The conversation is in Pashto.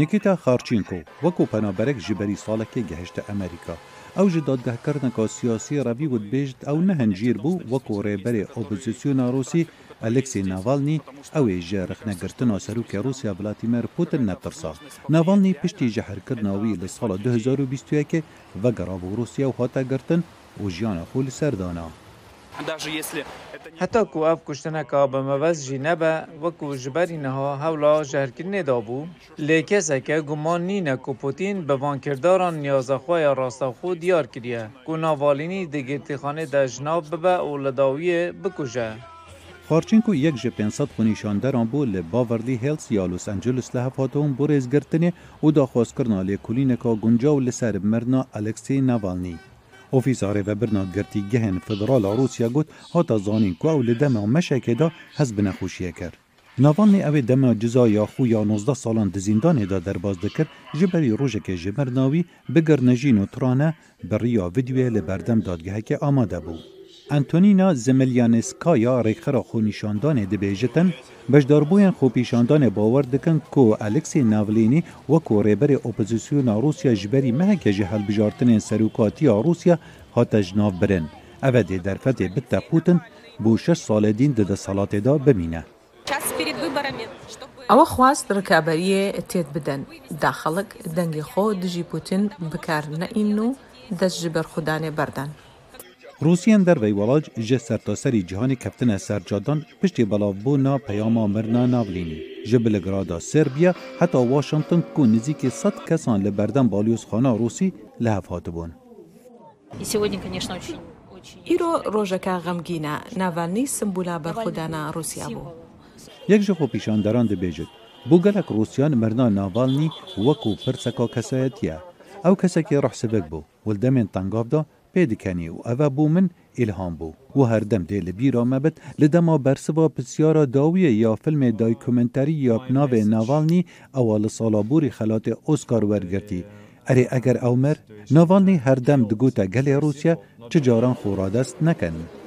نیکیتا خارچینکۆ وەکو پەنابەرێک ژبەری ساڵەکەی گەهشتە ئەمریکا ئەو ژ دادگاهکردنەکە سیاسی ڕەوی وتبێژت ئەو نەهەنگیر بوو وەکو ڕێبەرێ ئۆپۆزیسیۆنا ڕوسی ئەلکسی ناڤالنی ئەوێ ژێرەخنەگرتنا سەرروکە رووسیا بلاتیمەر پوتن نەترسا ناڤالنی پشتی ژەهرکردناوی لە ساڵە 2020 وەگەڕا بۆ رووسیا و هاتەگرتن و ژیانە خۆ لەسەردانا حتی کو اف کشتنه که به موز جی و کو جبری نها حولا جهرکرنه دابو لیکسه که گمان نینه که پوتین به وانکرداران نیازخواه خو دیار کریه که ناوالینی دیگه تیخانه د جناب به و لداویه بکجه کو یک جه 500 خونیشاندران بو لی باورلی هیلز یا لس انجلس له هاتون بو ریزگرتنه و داخواست کرنا لی کولینکا کا و لسر مرنا الکسی ناوالنی ئۆفیسارێ ve birnagirtî gehên Federala Rûsya got hata zanînku ew li dema meşekê da hez bi nexuşiyê kir. Navanê ew ê dema ciza ya xû ya 19 salan di zîndanê da derbas dikir ji berî rojekê ji bernawî bigirnejîn û trane bi riya videoyê li berdem dadgeheke amade bû. ئەنتۆنینا زملیانسکایە ڕێکخەرە خۆنیشاندانێ دەبێژتن بەشداربوویان خۆپیشاندانێ باوەەر دەکەن کۆ ئەلکسی ناولینی وەکو ڕێبەری ئۆپۆزیسیۆنا رووسیا ژبەری مەهکێژی هەلبژارتنێن سەرروکاتیە رووسیا هاتەژناو برن ئەvە دێ دەرفەتێ بتە پوتن بۆ شش ساڵێدین دەدە سەڵاتێدا ببینە. ئەوە خواست ڕکابەریە تێت بدەن داخەڵک دەنگی خۆ دژی پوتین بکار نەئین و دەست ji berxدانê berdan. روسیان در وی ولاج ژ سرتاسری جهان کپتن سرجادان پشتی بلاوبونا پیاما مرنا ناولینی ژ بلگرادا سربیا حتی واشنگتن کو نزیک 100 کسان لبردن بالیوز خانه روسی لهف هاتبون ایرو روژکا غمگینه ناولنی سمبولا برخودانا روسیا بو یک جخو پیشاندران ده بیجد بو گلک روسیان مرنا ناوالنی وکو پرسکا کسایتیه او کسکی روح سبک بو ولدمین تنگاف ده پێدکەنی و ئەە بومن من و هر دم لە بیرا مەبت لە بر بەرسەوە پرسیارە داوی یا فلم دایکومنتری یا ناوێ نوالنی اول سالا ساڵابووری خلات اوسکار وەرگرتی. اره اگر اگر ئەومەر ناواڵنی هر دگوتا گەلێ رووسیا چ خورادست خۆڕادەست